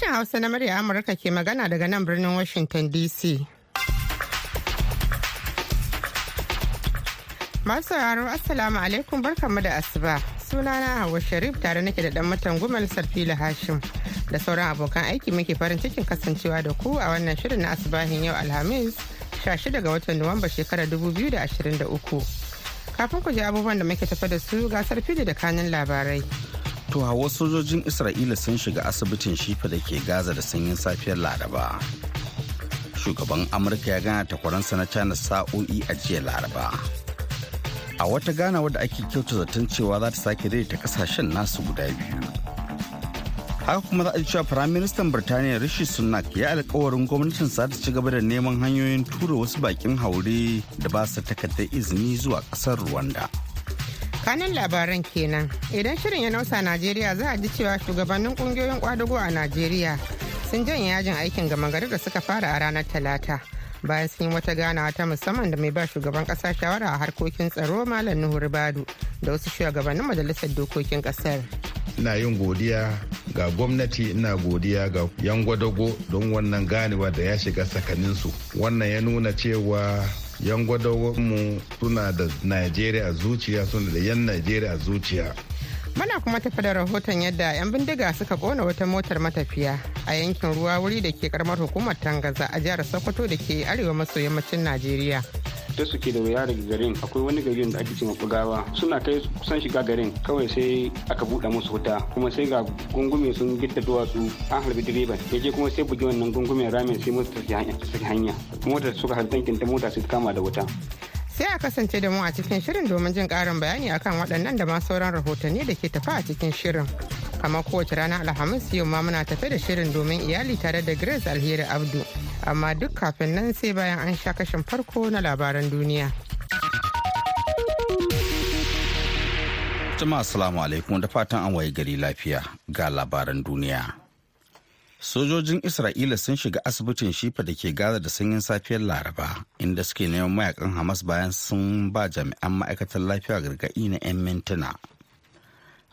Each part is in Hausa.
Sashen Hausa na murya Amurka ke magana daga nan birnin Washington DC. Masu sauraro Assalamu alaikum barkanmu da asuba. Sunana Hauwa Sharif tare nake da dan matan gumal Sarfila Hashim da sauran abokan aiki muke farin cikin kasancewa da ku a wannan shirin na asubahin yau Alhamis 16 ga watan Nuwamba shekarar 2023. Kafin ku ji abubuwan da muke tafa da su ga Sarfila da kanin labarai. To hawa sojojin Isra'ila sun shiga asibitin shifa da ke Gaza da sanyin safiyar Laraba. Shugaban Amurka ya gana takwaransa na China sa'o'i a jiya Laraba. A wata gana wadda ake kyauta zaton cewa za ta sake daidaita ƙasashen nasu guda biyu. Haka kuma za a cewa Firaministan Birtaniya Rishi Sunak ya alkawarin gwamnatin za ta ci gaba da neman hanyoyin tura wasu bakin haure da ba su takardar izini zuwa ƙasar Rwanda. Kanin labaran kenan. Idan shirin ya nausa najeriya za a ji cewa shugabannin ƙungiyoyin kwadago a najeriya sun janye yajin aikin gama gari da suka fara a ranar talata. Bayan sun yi wata ganawa ta musamman da mai ba shugaban kasa shawara a harkokin tsaro malam nuhu ribadu da wasu shugabannin majalisar dokokin ƙasar. Ina yin godiya ga gwamnati ina godiya ga yan gwadago don wannan ganewa da ya shiga tsakaninsu. Wannan ya nuna cewa yan mu suna da najeriya zuciya suna da yan najeriya zuciya Muna kuma tafi da rahoton yadda 'yan bindiga suka kona wata motar matafiya a yankin ruwa wuri da ke karamar hukumar Tangaza a jihar Sokoto da ke arewa maso yammacin Najeriya. Da suke da wuya daga garin. Akwai wani garin da ake cewa bugawa suna kai kusan shiga garin. Kawai sai aka buɗe musu wuta. Kuma sai ga gungume sun gidda duwatsu an harbi direban. Ya je kuma sai bugi wannan gungumen ramin sai mota ta saki hanya. Motar suka har tankin ta mota sai kama da wuta. Sai a kasance da mu a cikin shirin domin jin karin bayani akan waɗannan da ma sauran rahotanni da ke tafa a cikin shirin. Kamar kowace rana alhamis yau ma muna tafe da shirin domin iyali tare da grace alheri abdu. Amma duk kafin nan sai bayan an sha kashin farko na labaran duniya. Jama'a assalamu alaikum da fatan an waye gari lafiya ga labaran duniya. Sojojin Isra'ila sun shiga asibitin shifa da ke Gaza da sanyin safiyar Laraba inda suke neman mayaƙan Hamas bayan sun ba jami'an ma'aikatar lafiya gargaɗi na 'yan mintuna.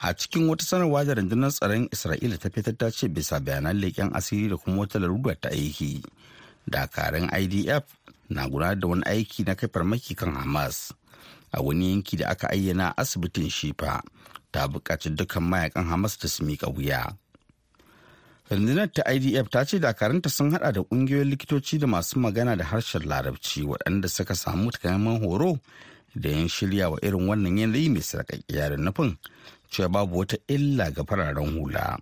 A cikin wata sanarwa da rundunar tsaron Isra'ila ta fitar ta ce bisa bayanan leƙen asiri da kuma wata larurar ta aiki. Dakarun idf na gudanar da wani aiki na kai farmaki kan hamas a wani yanki da aka ayyana asibitin shifa ta buƙaci dukkan mayaƙan hamas da su miƙa wuya rundunar ta idf ta ce dakarunta sun hada da ƙungiyoyin likitoci da masu magana da harshen larabci waɗanda suka samu takamaiman horo da yin shirya wa irin wannan yanayi mai sarƙaƙiya da nufin cewa babu wata illa ga fararen hula.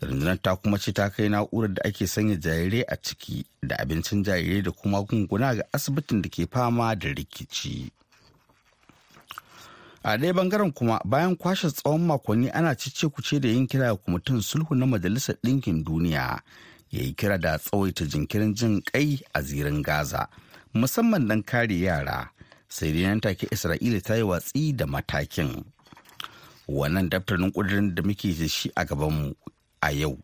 Rundunar ta kuma ce ta kai na'urar da ake sanya jarirai a ciki da abincin jarirai da kuma gunguna ga asibitin da ke fama da rikici. A ɗaya ɓangaren kuma bayan kwashe tsawon makonni ana cice kuce da yin kira ga kwamitin sulhu na majalisar ɗinkin duniya ya yi kira da tsawaita jinkirin jin kai a zirin gaza musamman don kare yara. Sai dai nan take isra'ila ta yi watsi da matakin. Wannan daftarin ƙudurin da muke da shi a gabanmu a yau.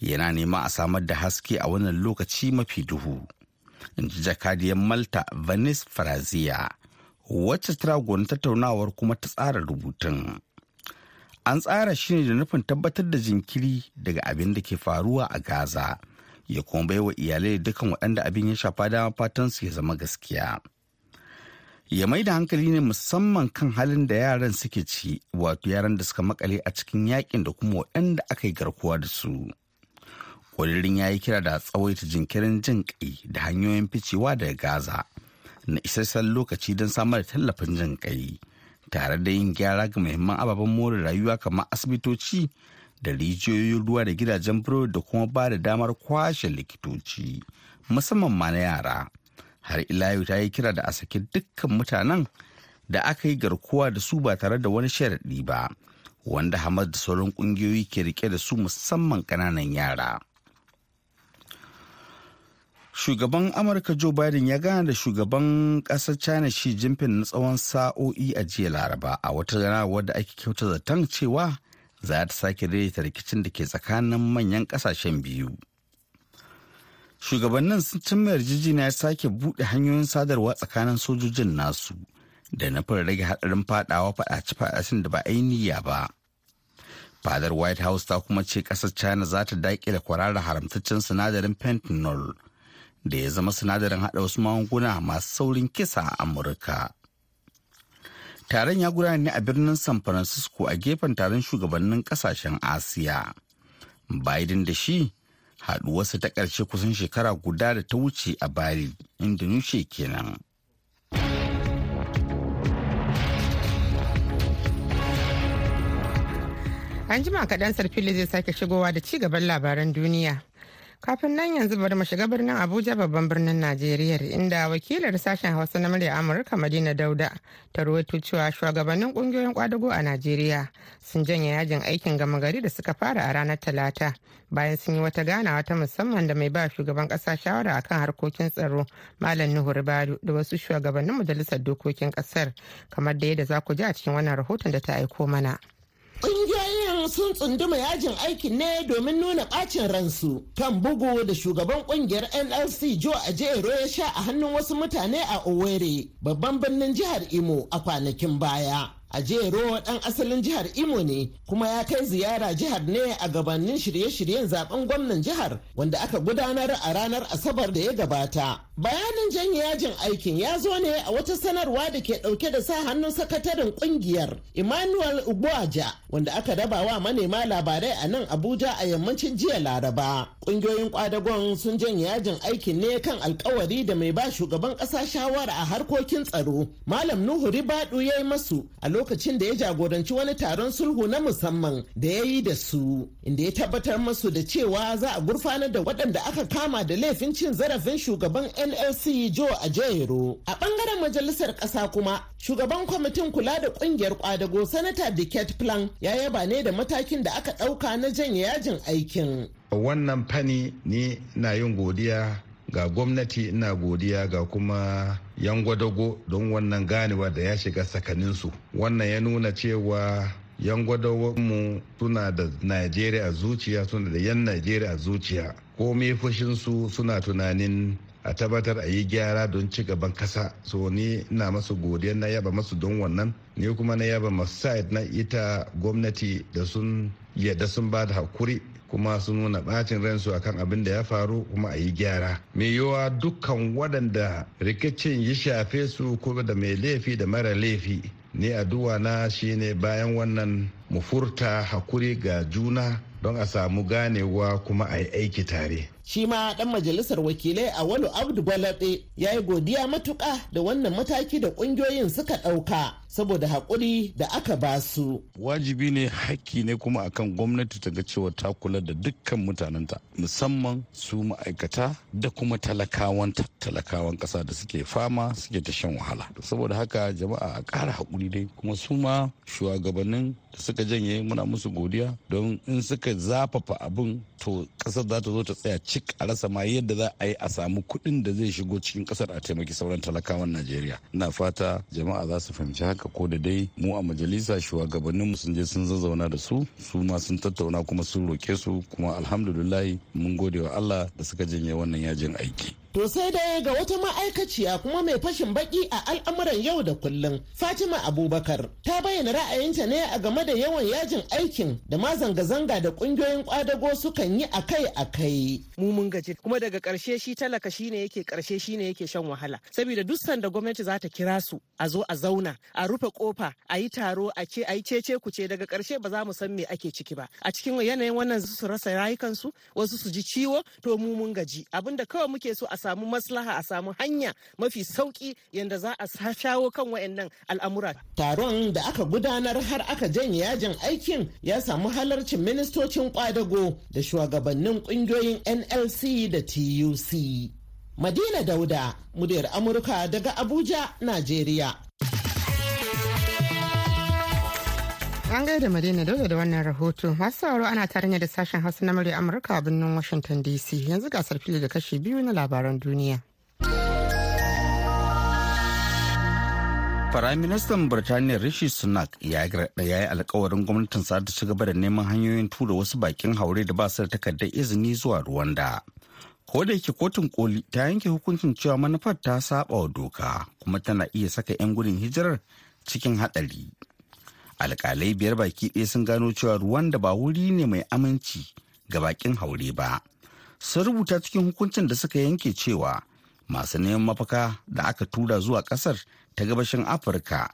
Yana nema a samar da haske a wannan lokaci mafi duhu in ji jakadiyar malta venice frazia wacce ta tattaunawar kuma ta tsara rubutun. An tsara shi ne da nufin tabbatar da jinkiri daga abin da ke faruwa a gaza ya kuma baiwa iyalai dukan waɗanda abin ya shafa dama fatan su ya zama gaskiya. Ya mai da hankali ne musamman kan halin da yaran suke ci wato yaran da suka makale a cikin yaƙin da kuma waɗanda aka yi garkuwa da su. Ƙwaririn ya yi kira da tsawaita jinkirin jin kai da hanyoyin ficewa daga gaza na isassan lokaci don samar da tallafin jin kai tare da yin gyara ga muhimman ababen more rayuwa kamar asibitoci da rijiyoyin ruwa da gidajen burodi da kuma ba da damar kwashe likitoci musamman ma na yara. Har ila yau ta yi kira da a saki dukkan mutanen da aka yi garkuwa da su ba tare da wani sharaɗi ba wanda Hamas da sauran ƙungiyoyi ke riƙe da su musamman ƙananan yara. Shugaban Amurka Joe Biden ya gana da shugaban ƙasar China Xi Jinping na tsawon sa'o'i a jiya Laraba a wata gana wadda ake kyauta zaton cewa za ta sake daidaita rikicin da ke tsakanin manyan ƙasashen biyu. Shugabannin sun cimma yarjejeniya sake buɗe hanyoyin sadarwa tsakanin sojojin nasu da nufin rage haɗarin fadawa faɗace-faɗacen da ba a niyya ba. fadar white house ta kuma ce ƙasar china za ta daƙile kwararra haramtaccen sinadarin fentanyl da ya zama sinadarin haɗa wasu magunguna masu saurin kisa a amurka taron ya gudana ne a birnin san francisco a gefen taron shugabannin ƙasashen asiya biden da shi haɗuwarsa ta ƙarshe kusan shekara guda da ta wuce a bari indonesia kenan An jima kaɗan sarfili zai sake shigowa da ci gaban labaran duniya. Kafin nan yanzu bari mu shiga birnin Abuja babban birnin Najeriya inda wakilar sashen Hausa na murya Amurka Madina Dauda ta ruwaito cewa shugabannin ƙungiyoyin kwadago a Najeriya sun janye yajin aikin gama gari da suka fara a ranar Talata bayan sun yi wata ganawa ta musamman da mai ba shugaban kasa shawara akan harkokin tsaro Malam Nuhu Ribadu da wasu shugabannin majalisar dokokin ƙasar kamar da yadda za ku ji a cikin wannan rahoton da ta aiko mana. Ƙungiyoyin sun tsunduma yajin aikin ne domin nuna ɓacin ransu kan bugu da shugaban ƙungiyar NLC Joe Ajero ya sha a hannun wasu mutane a Owerri, babban birnin jihar Imo a kwanakin baya. Ajero ɗan asalin jihar Imo ne kuma ya kai ziyara jihar ne a gabanin shirye-shiryen zaɓen gwamnan jihar wanda aka gudanar a ranar Asabar da ya gabata. Bayanin janye yajin aikin ya zo ne a wata sanarwa da ke ɗauke da sa hannun sakataren ƙungiyar Emmanuel Ugboaja wanda aka raba wa manema labarai a nan Abuja a yammacin jiya Laraba. Ƙungiyoyin kwadagon sun janye yajin aikin ne kan alkawari da mai ba shugaban ƙasa shawara a harkokin tsaro. Malam Nuhu Ribadu ya yi masu a lokacin da ya jagoranci wani taron sulhu na musamman da ya yi da su inda ya tabbatar masu da cewa za a gurfanar da waɗanda aka kama da laifin cin zarafin shugaban nlc joe ajayero a ɓangaren majalisar ƙasa kuma shugaban kwamitin kula da ƙungiyar kwadago sanata diket plan ya yaba ne da matakin da aka ɗauka na janye yajin aikin. Wannan fani ni na yin godiya ga gwamnati ina godiya ga kuma yan gwadago don wannan ganewa da ya shiga sakaninsu wannan ya nuna cewa yan mu suna da najeriya a zuciya suna da yan najeriya a zuciya. Komai fushinsu suna tunanin a tabbatar a yi gyara don ci gaban kasa. So ni ina masu godiya na yaba masu don wannan. Ni kuma na yaba masu na ita gwamnati da sun yadda sun ba da haƙuri. Kuma sun nuna bacin ransu akan abin da ya faru kuma a yi gyara. Mai yiwuwa dukkan waɗanda rikicin ya shafe su kuma da mai laifi da mara laifi. Ni addu'a na shine bayan wannan mu furta haƙuri ga juna don a samu ganewa kuma a yi aiki tare. Shi ma dan majalisar wakilai a wani abdu gwalabe ya yi godiya matuƙa da wannan mataki da ƙungiyoyin suka ɗauka saboda haƙuri da aka ba su. wajibi ne haƙƙi ne kuma akan gwamnati ta ga cewa ta kula da dukkan mutanenta musamman su ma'aikata da kuma talakawan talakawan ƙasa da suke fama suke ta shan wahala saboda haka jama'a a ƙara haƙuri dai kuma su ma shugabannin da suka janye muna musu godiya don in suka zafafa abin to ƙasar za ta zo ta tsaya cik a rasa ma yadda za a yi a samu kuɗin da zai shigo cikin ƙasar a taimaki sauran talakawan najeriya. Ina fata jama'a za su fahimci haka ko da dai mu a majalisa shugabannin mu sun je sun zazzauna da su su ma sun tattauna kuma sun roke su kuma alhamdulillah mun gode wa allah da suka janye wannan yajin aiki. To sai dai ga wata ma'aikaciya kuma mai fashin baki a al'amuran yau da kullum Fatima Abubakar ta bayyana ra'ayinta ne a game da yawan yajin aikin da ma zanga-zanga da ƙungiyoyin kwadago sukan yi akai-akai. Mu mun gaji. Kuma daga ƙarshe shi talaka shine yake ƙarshe shine yake shan wahala. Saboda duk sanda gwamnati za ta kira su a zo a zauna a rufe ƙofa a yi taro a ce a yi cece kuce daga ƙarshe ba za mu san me ake ciki ba. A cikin yanayin wannan su rasa rayukansu wasu su ji ciwo to mu mun gaji. Abinda kawai muke so a samu maslaha a samu hanya mafi sauƙi yadda za a shawo kan wayannan al'amura. Taron da aka gudanar har aka janye yajin aikin ya samu halarcin ministocin kwadago da shugabannin ƙungiyoyin NLC da TUC. Madina Dauda, muryar Amurka daga Abuja, Najeriya. An gaida Madina dole da wannan rahoto. Masu sauraro ana tare da sashen Hausa na murya Amurka a birnin Washington DC. Yanzu gasar fili da kashi biyu na labaran duniya. Firaministan Birtaniya Rishi Sunak ya yi alkawarin gwamnatin sa ci gaba da neman hanyoyin tura wasu bakin haure da ba su da takardar izini zuwa Rwanda. Ko da yake kotun koli ta yanke hukuncin cewa manufar ta saba wa doka kuma tana iya saka 'yan gudun hijirar cikin haɗari. Alkalai biyar baki ɗaya sun gano cewa ruwan da ba wuri ne mai aminci ga bakin haure ba. Sun rubuta cikin hukuncin da suka yanke cewa masu neman mafaka da aka tura zuwa ƙasar ta gabashin afirka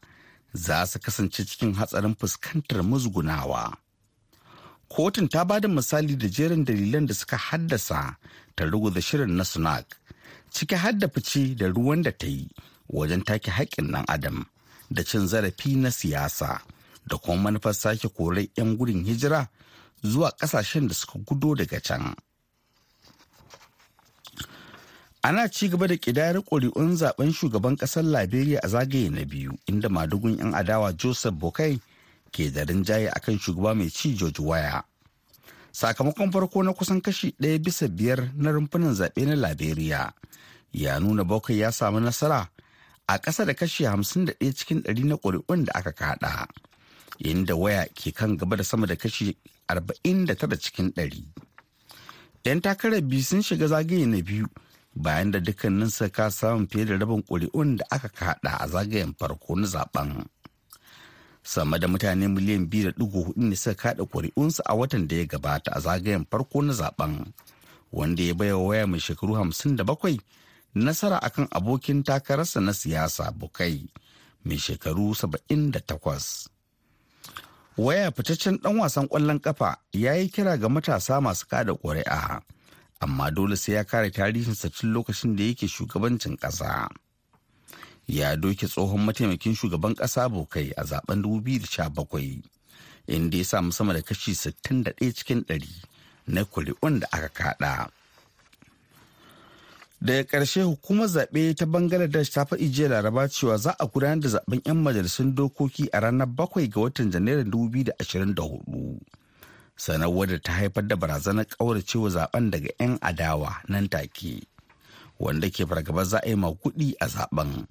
za su kasance cikin hatsarin fuskantar musgunawa. Kotun ta ba da misali da jerin dalilan da suka haddasa ta da shirin na sunak ciki hadda fice da ruwan da ta yi wajen take haƙƙin ɗan adam da cin zarafi na siyasa. Da kuma manufar sake korai 'yan gudun hijira zuwa ƙasashen da suka gudo daga can. Ana ci gaba da ƙidayar ƙuri'un zaɓen shugaban ƙasar Liberia a zagaye na biyu inda madugun 'yan adawa Joseph Bokai ke da rinjaye akan shugaba mai ci George Waya. Sakamakon farko na kusan kashi ɗaya bisa biyar na rumfunan zaɓe na Liberia ya nuna Bokai ya samu nasara a ƙasa da kashi hamsin da ɗaya cikin ɗari na ƙuri'un da aka kaɗa. Inda waya ke kan gaba da sama da kashi arba'in da tara cikin ɗari. 'Yan takarar biyu sun shiga zagaye na biyu bayan da dukkanin ka samun fiye da rabin ƙuri'un da aka kaɗa a zagayen farko na zaɓen. Sama da mutane miliyan biyu da ɗigo huɗu ne suka kaɗa ƙuri'unsu a watan da ya gabata a zagayen farko na zaɓen wanda ya baiwa waya mai shekaru hamsin da bakwai nasara akan abokin takararsa na siyasa bukai mai shekaru saba'in da takwas. Waya fitaccen ɗan wasan ƙwallon ƙafa ya yi kira ga matasa masu kada ƙuri'a amma dole sai ya kare tarihinsa tun lokacin da yake shugabancin ƙasa ya doke tsohon mataimakin shugaban ƙasa bokai a zaɓen 2017 inda ya samu sama da kashi 61 cikin 100 na kuri'un da aka kada. Daga ƙarshe hukumar zaɓe ta bangladesh ta faɗi jiya laraba cewa za a gudanar da zaɓen 'yan majalisun dokoki a ranar bakwai ga watan janairun 2024 sanarwar da ta haifar da barazanar ƙauracewa zaɓen daga 'yan adawa nan take wanda ke fargaba za a yi kuɗi a zaɓen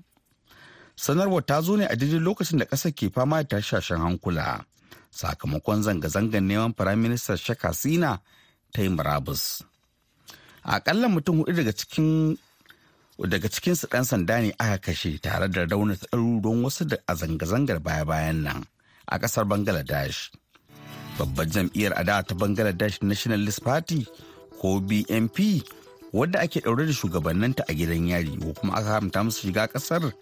sanarwar ta zo ne a daidai lokacin da ƙasar ke fama da tashashen hankula sakamakon zanga-zangar neman firaministan shaka sina ta yi murabus. Akalla mutum huɗu daga cikin daga cikinsu ɗan sanda ne aka kashe tare da raunata ɗaruruwan wasu da a zanga-zangar baya-bayan nan a ƙasar bangladesh. Babbar jam'iyyar adawa ta bangladesh nationalist party ko bnp wadda ake ɗaure da shugabanninta a gidan yari ko kuma aka haramta musu shiga ƙasar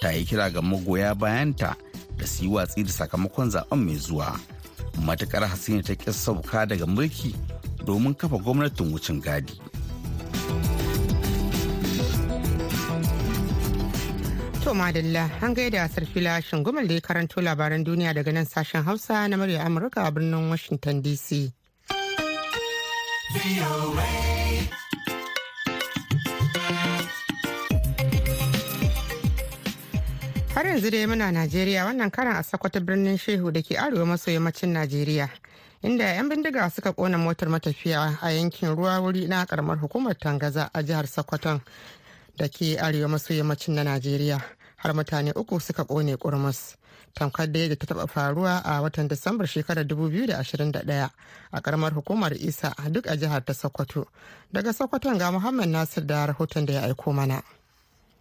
ta yi kira ga magoya bayanta da su yi watsi da sakamakon zaɓen mai zuwa. Matukar hasina ta sauka daga mulki domin kafa gwamnatin wucin gadi. To madalla an gaida sarfila shingumar da ya karanto labaran duniya daga nan sashen Hausa na murya Amurka a birnin Washington DC. Har yanzu dai muna Najeriya wannan karan a sakwata birnin Shehu da ke arewa maso yammacin Najeriya. Inda 'yan bindiga suka kona motar matafiya a yankin ruwa wuri na karamar hukumar Tangaza a jihar Sokoton da ke arewa maso yammacin na najeriya. Har mutane uku suka ƙone kurmus. Tamkar da ta taba faruwa a watan disambar shekarar 2021 a karamar hukumar isa duk a jihar ta sokoto. Daga sokoton ga muhammad nasir da rahoton da ya aiko mana.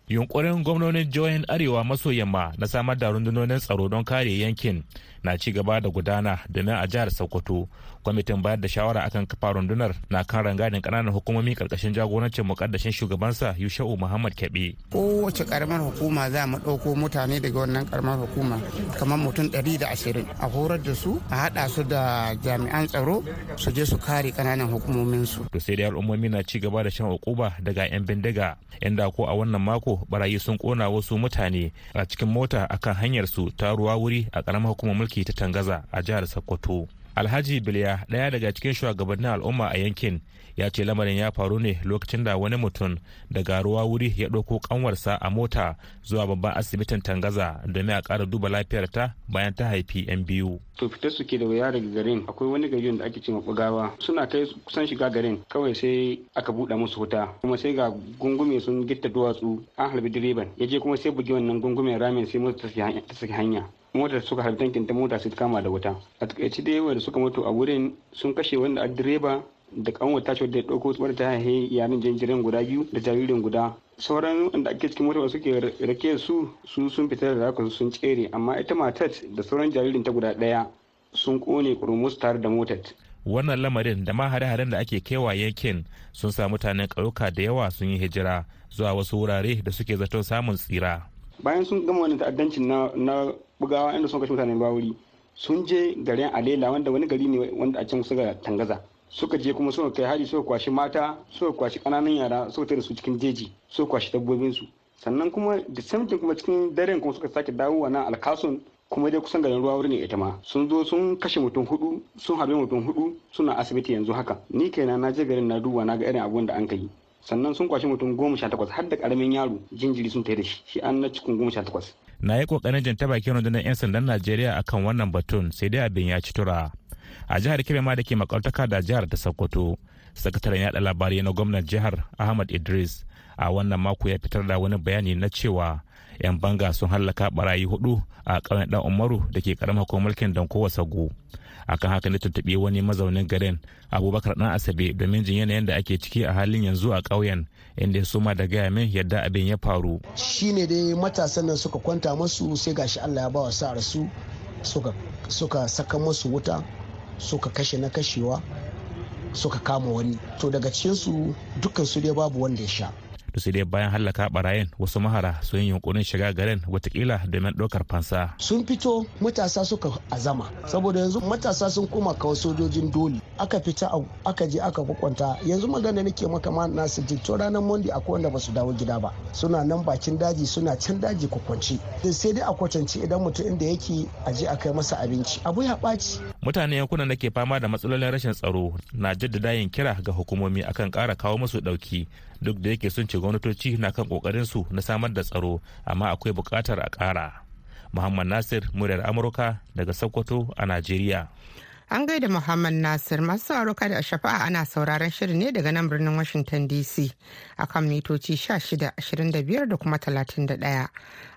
Yunkurin gwamnonin jihohin arewa maso yamma na samar da rundunonin tsaro don kare yankin na ci gaba da gudana domin a jihar sokoto. Kwamitin bayar da shawara akan kafa rundunar na kan rangadin ƙananan hukumomi ƙarƙashin jagorancin mukaddashin shugabansa yusha'u muhammad kebe kowace karamar hukuma za mu ɗauko mutane daga wannan karamar hukuma kamar mutum ɗari da ashirin. A horar da su a haɗa su da jami'an tsaro su je su kare ƙananan hukumomin su to sai dai al'ummomi na ci gaba da shan ukuba daga yan bindiga inda ko a wannan mako barayi sun kona wasu mutane a cikin mota akan hanyar su ta ruwa wuri a karamar hukumar mulki ta tangaza a jihar sokoto. Alhaji biliya ɗaya daga cikin shugabannin al'umma a yankin ya ce lamarin ya faru ne lokacin da wani mutum daga ruwa wuri ya ɗauko kanwarsa a mota zuwa babban asibitin tangaza domin a ƙara duba lafiyarta bayan ta haifi 'yan biyu. To fitar su ke da wuya daga garin. Akwai wani garin da ake cewa bugawa suna kai kusan shiga garin. Kawai sai aka buɗe musu wuta. Kuma sai ga gungume sun gitta duwatsu an halbi direban. Ya je kuma sai bugi wannan gungumen ramin sai mota ta hanya. Motar suka harbi tankin ta mota sai kama da wuta. A taƙaice dai wanda suka mutu a wurin sun kashe wanda a direba da kanwar tashi wadda ya ɗauko wadda ta haihe yaran jinjirin guda biyu da jaririn guda. Sauran wanda ake cikin mota suke rake su su sun fita da zaka sun tsere amma ita matar da sauran jaririn ta guda ɗaya sun ƙone kurmus tare da motar. Wannan lamarin da ma hare-haren da ake kewa yankin sun sa mutanen ƙauyuka da yawa sun yi hijira zuwa wasu wurare da suke zato samun tsira. Bayan sun gama wani ta'addancin na bugawa inda sun kashe mutanen bawuri sun je garin alela wanda wani gari ne wanda a can suka tangaza. Suka je kuma suka kai hari suka kwashi mata suka kwashi ƙananan yara suka tare su cikin jeji suka kwashi dabbobin su sannan kuma da samtin kuma cikin daren kuma suka sake dawowa na alkasun kuma dai kusan garin ruwa wurin ita ma. Sun zo sun kashe mutum huɗu sun harbe mutum huɗu suna asibiti yanzu haka. Ni kaina na je garin na duba na ga irin abubuwan da an kai sannan sun kwashi mutum goma sha takwas har da ƙaramin yaro jinjiri sun tai da shi shi an na cikin goma sha takwas. na yi ƙoƙarin jan bakin rundunar 'yan sandan najeriya akan wannan batun sai dai abin ya ci tura a jihar kebe ma da ke makwabtaka da jihar ta sokoto sakataren yada labarai na gwamnan jihar ahmad idris a wannan mako ya fitar da wani bayani na cewa 'yan banga sun hallaka barayi huɗu a ƙauyen dan umaru da ke karamar mulkin dankowa sago akan haka ne tuntuɓi wani mazaunin garin abubakar dan asabe domin jin yanayin da ake ciki a halin yanzu a ƙauyen inda ya suma da gaya min yadda abin ya faru. Shine dai matasan nan suka kwanta masu sai gashi allah ya ba wa sa su suka saka masu wuta suka kashe na kashewa suka kama wani. To daga cikinsu dukkan su dai babu wanda ya sha. Da sai dai bayan hallaka barayin wasu mahara sun yi yunkurin shiga garin wataƙila domin ɗaukar fansa. sun fito matasa suka azama. Saboda yanzu matasa sun koma kawo sojojin doli aka fita aka je aka kwakwanta yanzu magana nake maka ma na to ranar mondi akwai wanda ba su dawo gida ba. Suna nan bakin daji suna can daji kwakwance sai dai a kwatance idan mutum inda yake a je a kai masa abinci. Abu ya ɓaci. mutanen yankunan da ke fama da matsalolin rashin tsaro na jaddada yin kira ga hukumomi akan ƙara kawo musu ɗauki. Duk da yake sun ce gwamnatoci na kan ƙoƙarin su na samar da tsaro amma akwai buƙatar a ƙara. Muhammad Nasir muryar Amurka daga Sokoto a Najeriya. An gaida Muhammad Nasir masu sauraro da a shafa'a ana sauraron shirin ne daga nan birnin Washington DC a kan mitoci 1625 da kuma 31.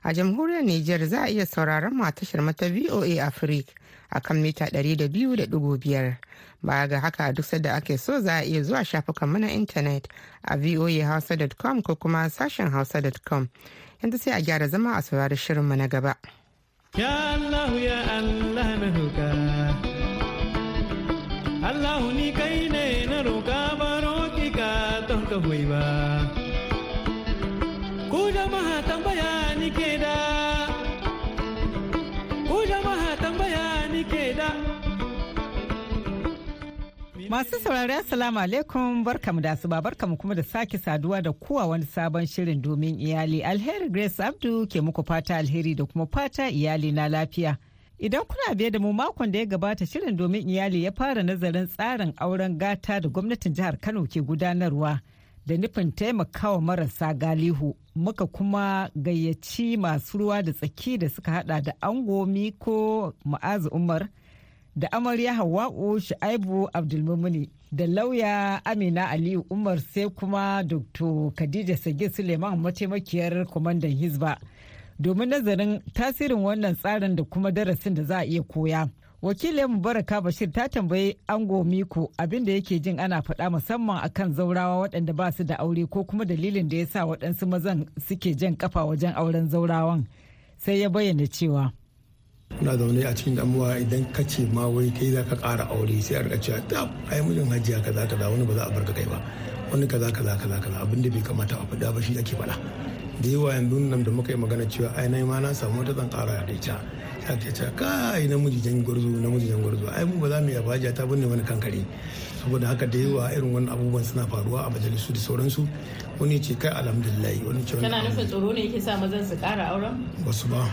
A jamhuriyar Nijar za a iya sauraron tashar mata VOA Africa a kan mita 200.5. Baya ga haka duk sadda ake so za a iya zuwa shafukan mana intanet a voahausa.com ko kuma sashen hausa.com. Yanzu sai a gyara zama a saurari shirinmu na gaba. Ya Allah ya Allah na roƙa. Allah ni kai ne na roƙa baro ki ka ka hoyi ba. Ku jama'a tambaya ni ke da. Ku jama'a tambaya ni ke da. Masu saurari Assalamu alaikum barkamu da asuba barkamu kuma da sake saduwa da kuwa wani sabon shirin domin iyali alheri Grace Abdu ke muku fata alheri da kuma fata iyali na lafiya. Idan kuna biye da mu makon da ya gabata shirin domin iyali ya fara nazarin tsarin auren gata da gwamnatin jihar Kano ke gudanarwa da nufin taimakawa marasa galihu muka kuma gayyaci masu ruwa da tsaki da suka hada da ango Miko Ma'azu Umar. da amarya hawa'u shu'aibu abdulmumuni da lauya amina aliyu umar sai kuma dr khadija sagir suleiman mataimakiyar kwamandan hizba domin nazarin tasirin wannan tsarin da kuma darasin da za a iya koya. Wakilin mubaraka bashir ta tambayi ango miko abin da yake jin ana faɗa musamman akan zaurawa waɗanda ba su da aure ko kuma dalilin da ya sa waɗansu mazan suke jan kafa wajen auren zaurawan. Sai ya bayyana cewa kuna zaune a cikin damuwa idan ka ce ma wai kai za ka ƙara aure sai a riƙa cewa tab ai mijin hajiya kaza kaza wani ba za a bar ka kai ba wani kaza kaza kaza kaza abin da bai kamata a faɗa ba shi ake faɗa da yawa yanzu nan da muka yi magana cewa ai na ma na samu wata zan ƙara da ita. Ya ke cewa kai namiji jan gwarzo namiji jan gwarzo. Ai mu ba za mu yi abaja ta binne wani kankare. Saboda haka da yawa irin wani abubuwan suna faruwa a majalisu da sauransu. Wani ce kai alhamdulillah. Wani ce kana nufin tsoro ne yake sa mazan su ƙara auren? Wasu ba.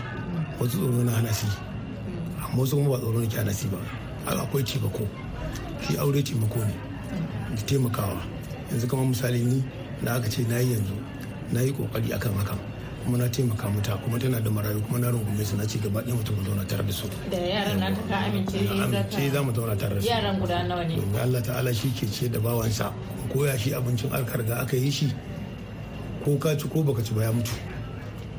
Wasu tsoro na hana shi amma wasu kuma ba tsoro ne ke hana shi ba. Akwai taimako. Shi aure taimako ne. Da taimakawa. Yanzu kamar misali ni da aka ce na yi yanzu. Na yi ƙoƙari akan hakan kuma na taimaka mata kuma tana da marayu kuma na rungume su na ci gaba ɗaya mutum zauna tare da su. Da yaran na ka amince amince za mu zauna tare da su. Yaran guda nawa ne? Domin Allah ta'ala shi ke ce da bawansa. Ko ya shi abincin alkarga aka yi shi ko ka ci ko baka ci ba ya mutu.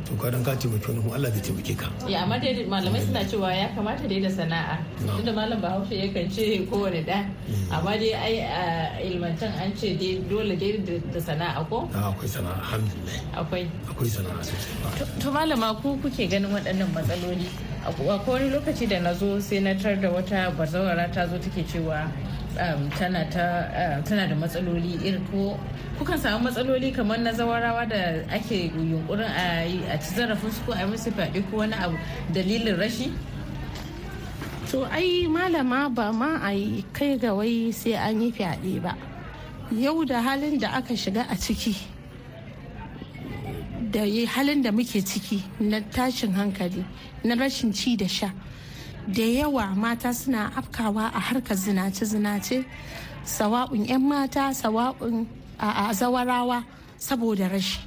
To ka dan ka taimaki wani kuma Allah zai taimake ka. Ya amma dai malamai suna cewa ya kamata dai da sana'a. Tunda malam bahaushe yakan ce kowane da amma dai ai a ilmantan an ce dai dole dai da sana'a ko? Akwai sana'a alhamdulillah. Akwai. Akwai sana'a sosai. To malama ku kuke ganin waɗannan matsaloli? Akwai wani lokaci da na zo sai na tar da wata bazawara ta zo take cewa tana da matsaloli irin ko kukan samu matsaloli kamar na zawarawa da ake yunkurin a ci zarafin su ko a musu fyaɗe ko wani abu dalilin rashi? To ai malama ba ma a kai ga wai sai an yi fyaɗe ba. Yau da halin da aka shiga a ciki da halin da muke ciki na tashin hankali na rashin ci da sha. Da yawa mata suna afkawa a harkar zinace-zinace sawa'un 'yan mata sawa'un a zawarawa saboda rashi.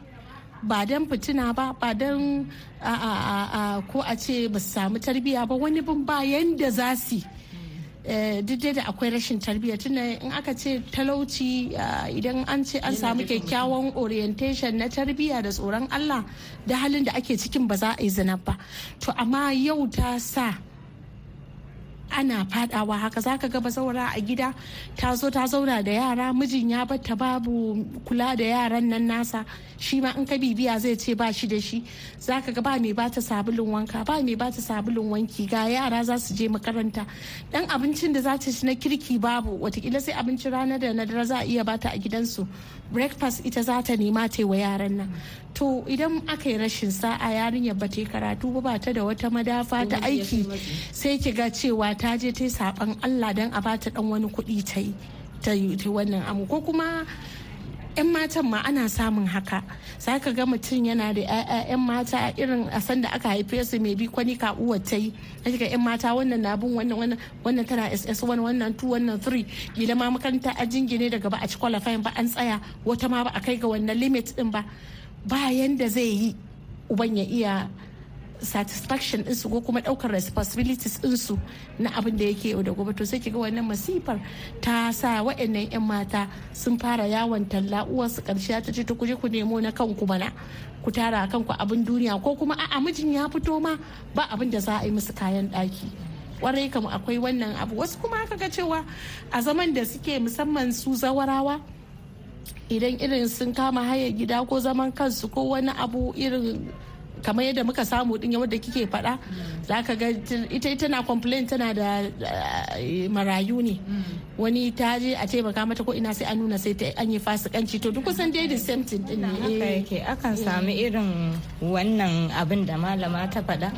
Ba don fitina ba ba don ko a ce ba su samu tarbiyya ba wani bin bayan da za su duk da akwai rashin tarbiyya. Tunda in aka ce talauci idan an ce an samu kyakkyawan orientation na tarbiyya da tsoron allah da halin da ake cikin ba za a yi zina ba. To amma yau ta sa ana fadawa haka. Zaka ga bazaura a gida ta zo ta zauna da yara mijin ya batta babu kula da yaran nan nasa. Shi ma in ka bibiya zai ce ba shi da shi. Zaka ga ba mai bata sabulun wanka ba mai bata sabulun wanki. Ga yara za su je makaranta. Dan abincin da za ta ci na kirki babu. Watakila sai abincin rana da na dare za a iya bata a gidansu. Breakfast ita za ta nema ta wa yaran nan. To idan aka yi rashin sa'a yarinyar ba ta yi karatu ba ta da wata madafa ta aiki sai ki ga cewa ta je ta yi saban Allah don a bata dan wani kuɗi ta yi ta yi wannan amu ko kuma 'yan matan ma ana samun haka. Za ka ga mutum yana da 'yan mata irin a san da aka haife su mai bi kwani ka uwa ta yi. Ga 'yan mata wannan na bin wannan wannan wannan tana ss1 wannan 2 wannan 3 gida ma makaranta a jingine daga ba a ci qualifying ba an tsaya. Wata ma ba a kai ga wannan limit din ba. Bayan da zai yi uban ya iya satisfaction ɗinsu ko kuma ɗaukar responsibilities ɗinsu na abin da yake yau da gobe. To sai kiga wannan masifar ta sa waɗannan 'yan mata sun fara yawon talla. Uwarsu ƙarshe ta ce ta kuje ku nemo na kanku mana. Ku tara kanku abin duniya. Ko kuma a'a mijin ya fito ma ba abin da za a yi musu kayan ɗaki. Kwarai kam akwai wannan abu. Wasu kuma aka ga cewa a zaman da suke musamman su zawarawa idan irin sun kama haya gida ko zaman kansu ko wani abu irin kamar yadda muka samu din yadda kike faɗa za ka ga ita ita na complain tana da marayu ne. Wani ta je a taimaka mata ko ina sai an nuna sai ta an yi fasikanci. To duk kusan dai the same thing din haka yake akan sami irin wannan abin da malama ta faɗa.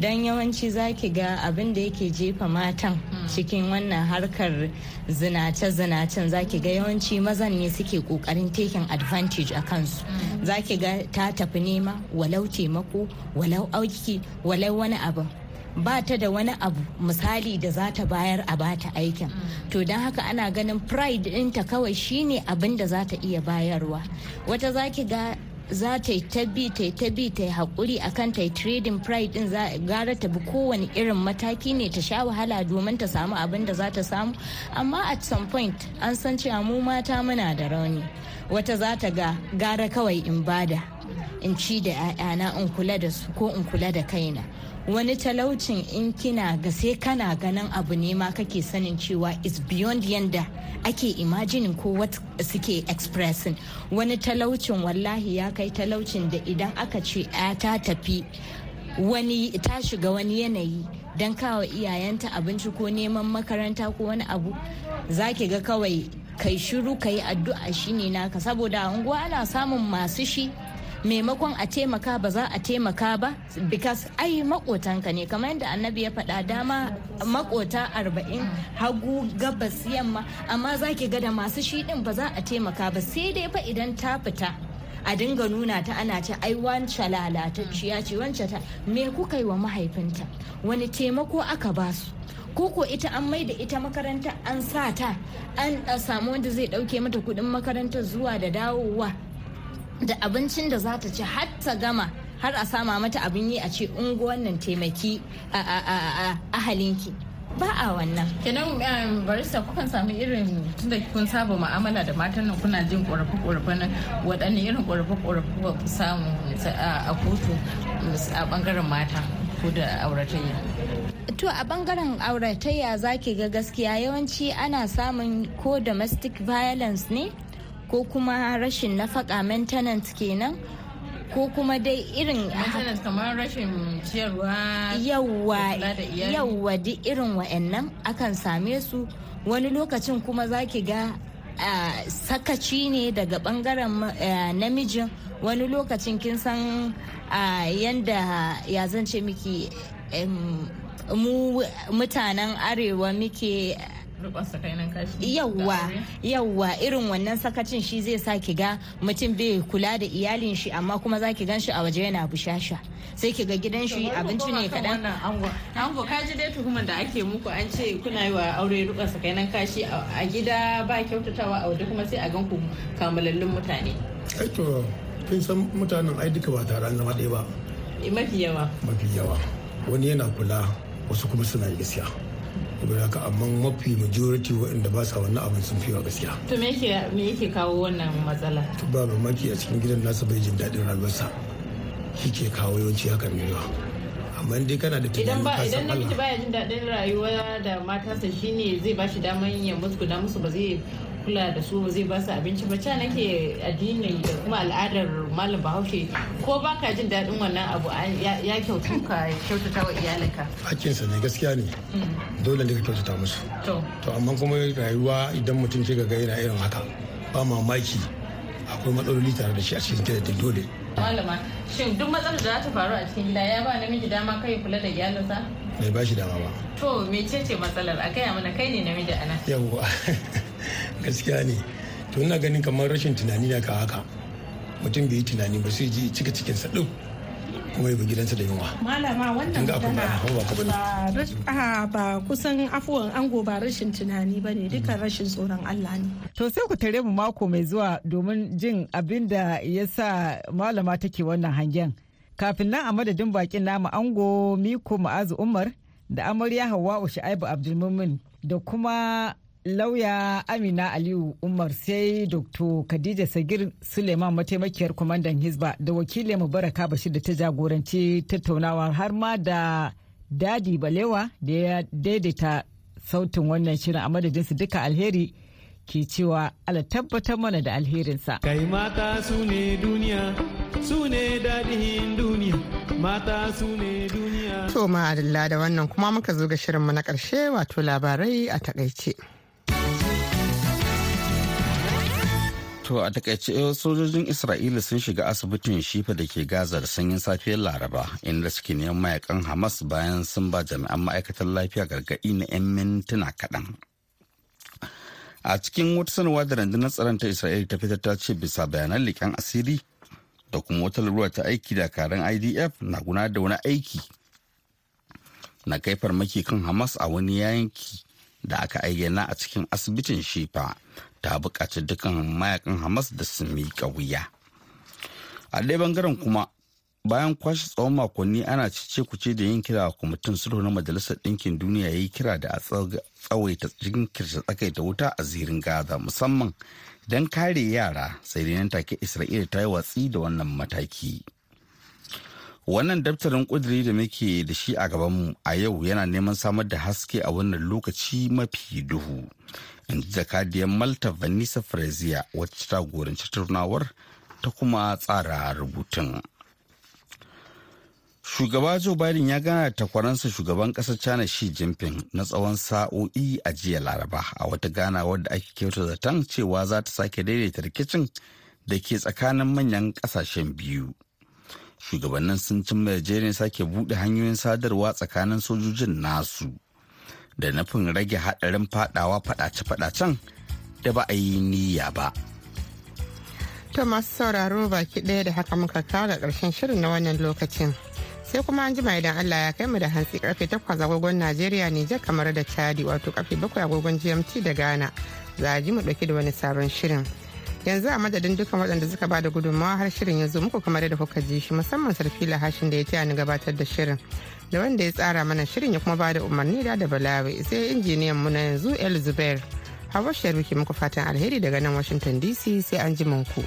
Dan yawanci zaki ga abin da yake jefa matan cikin wannan harkar zinace-zinacen. Zaki ga yawanci mazan ne suke ƙoƙarin taking advantage a kansu. Zaki ga ta tafi nema walau taimako walau auki walau wani abu. Ba ta da wani abu misali da za ta bayar a bata aikin. To don haka ana ganin pride ɗinta kawai shine abin da za ta iya bayarwa. Wata zaki ga za ta yi ta bi ta yi ta bi ta yi haƙuri a kan ta yi trading pride din za gara ta bi kowane irin mataki ne ta sha wahala domin ta samu abin da za ta samu. Amma at some point an san cewa mu mata muna da rauni. Wata za ta ga gara kawai in ba da in ci da 'ya'yana in kula da su ko in kula da kaina. Wani talaucin in kina ga sai kana ganin abu ne ma kake sanin cewa is beyond yanda ake imagining ko what suke expressing. Wani talaucin wallahi ya kai talaucin da idan aka ce ta tafi wani ta shiga wani yanayi don kawo iyayenta abinci ko neman makaranta ko wani abu za ki ga kawai kai shiru ka yi addu'a shine naka. Saboda unguwa ana samun masu shi. Maimakon a taimaka ba za a taimaka ba because ai makotanka ne. Kamar yadda annabi ya faɗa dama makota arba'in hagu gabas yamma amma za ki ga da masu shi din ba za a taimaka ba. Sai dai fa idan ta fita a dinga nuna ta ana ce ai wance lalatacciya ce wance ta me kuka yi wa mahaifinta? Wani taimako aka ba su koko ita an mai da ita makaranta an sa ta an samu wanda zai ɗauke mata kuɗin makarantar zuwa da dawowa? Da abincin da za ta ci har ta gama har a sama mata abin yi a ce unguwan nan taimaki a ahalinki. Ba a wannan. Kenan barista kukan sami irin tunda kun saba mu'amala da matan nan kuna jin ƙorafe-ƙorafe nan waɗanne irin ƙorafe-ƙorafe ba ku samu a kotu a ɓangaren mata ko da auratayya? To a ɓangaren auratayya zaki ga gaskiya yawanci ana samun ko domestic violence ne ko kuma rashin nafaka maintenance kenan ko kuma dai irin kamar rashin ciyarwa yawwa yawwa duk irin wa'annan akan same su. Wani lokacin kuma zaki ga uh, sakaci ne daga ɓangaren uh, namijin. Wani lokacin kin san uh, yanda ya zance miki um, mu mutanen arewa muke yawwa yawwa irin wannan sakacin shi zai sa ki ga mutum bai kula da iyalin shi amma kuma za ki gan shi a waje yana bushasha. Sai ki ga gidan shi abinci ne kaɗan. ango. Ka ji dai tuhumar da ake muku an ce kuna yi wa aure rukan sakainan kashi a gida ba kyautatawa a waje kuma sai a gan ku kamalallun mutane. To kin san mutanen ai duka ba tare zama ɗaya ba. Mafi yawa. Mafi yawa. Wani yana kula wasu kuma suna yi gaskiya. Haka amma mafi majority waɗanda ba sa wannan abin sun fi wa gaskiya. To me yake me yake kawo wannan matsala? To ba mamaki a cikin gidan nasa bai jin daɗin rayuwarsa. Shi ke kawo yawanci hakan ne ba amma dai kana da idan tunanin ba ka idan namiji Allah. baya jin daɗin rayuwa da matarsa shine zai ba shi daman ya musguna musu ba zai kula da su ba zai ba su abinci ba. Ca nake addini da kuma al'adar malam bahaushe. Ko ba ka jin daɗin wannan abu ya ya kyautu ka kyautata wa iyalinka. Hakkinsa ne gaskiya ne. Dole ne ka kyautata musu. To. Amma kuma rayuwa idan mutum ke ga yana irin haka ba mamaki akwai matsaloli tare da shi a cikin gidan da dole. Malama shin duk matsalar da za ta faru a cikin gida ya ba namiji dama kai kula da iyalinsa? Bai ba shi dama ba. To mecece matsalar? A gaya mana kai ne namiji a nan. Yawwa gaskiya ne. To ina ganin kamar rashin tunani na ka haka. Mutum bai yi tunani ba sai ji cika cikinsa ɗin kuma ya bi gidansa da yunwa. Malama wannan magana ba- kusan afuwan ango ba rashin tunani ba ne duka rashin tsoron Allah ne. To sai ku tare mu mako mai zuwa domin jin abin da ya sa malama take wannan hangen. Kafin nan a madadin bakin namu ango Miko Ma'azu Umar da amarya Hawwa'u Shu'aibu Abdulmumin da kuma lauya Amina Aliyu Umar sai Dr. Khadija Sagir Suleiman mataimakiyar kwamandan Hizba da wakilin Mubaraka Bashir da ta jagoranci tattaunawa har ma da Dadi Balewa da ya daidaita sautin wannan shirin a madadinsu duka alheri ke cewa ala tabbatar mana da alherinsa. Kai mata su ne duniya, su ne daɗin duniya, mata su ne duniya. To ma'adalla da wannan kuma muka zo ga shirinmu na ƙarshe wato labarai a taƙaice. To a taƙaice sojojin Isra'ila sun shiga asibitin Shifa da ke Gaza da sanyin safiyar Laraba inda suke neman mayaƙan Hamas bayan sun ba jami'an ma'aikatar lafiya gargaɗi na 'yan mintuna kaɗan. A cikin wata sanarwa da rundunar tsaron ta Isra'ila ta fitar ta ce bisa bayanan leƙen asiri da kuma wata lura ta aiki da karen IDF na gudanar da wani aiki na kai farmaki kan Hamas a wani yanki da aka ayyana a cikin asibitin Shifa. Ta buƙaci dukkan mayaƙan hamas da su miƙa wuya. A ɗaya ɓangaren kuma bayan kwashe tsawon makonni ana cice kuce da yin kira kwamitin sulhu na majalisar ɗinkin duniya ya yi kira da a tsawaita jinkirta tsakaita wuta a zirin gaza musamman don kare yara sai dai nan take isra'ila ta yi watsi da wannan mataki. Wannan daftarin kudiri da muke da shi a gabanmu a yau yana neman samar da haske a wannan lokaci mafi duhu. In jakadiyar malta vanessa frazier wacce ta goranci turnawar ta kuma tsara rubutun. Shugaba joe biden ya gana da takwaransa shugaban ƙasar china xi jinping na tsawon sa'o'i a jiya laraba a wata ganawar da ake kyauta zaton cewa za ta sake daidaita rikicin da ke tsakanin manyan ƙasashen biyu. Shugabannin sun cimma yarjejeniyar sake buɗe hanyoyin sadarwa tsakanin sojojin nasu. Da nufin rage haɗarin fadawa fadace-fadacen da ba a yi niyya ba. To masu sauraro baki ɗaya da haka muka kawo ƙarshen shirin na wannan lokacin. Sai kuma an jima idan Allah ya kai mu da hantsi ƙarfe 8 agogon Najeriya Nijar kamar da Chadi wato ƙarfe 7 agogon GMT da Ghana. Za a ji mu ɗauki da wani sabon shirin. Yanzu a madadin dukkan waɗanda suka ba da gudunmawa har shirin ya zo muku kamar da kuka ji shi musamman sarfila hashin da ya taya ni gabatar da shirin. Da wanda ya tsara mana shirin ya kuma ba da umarni da balawe sai injiniyan mu na yanzu El Zubair. Hawa Sharif muku fatan alheri daga nan Washington DC sai an ji ku.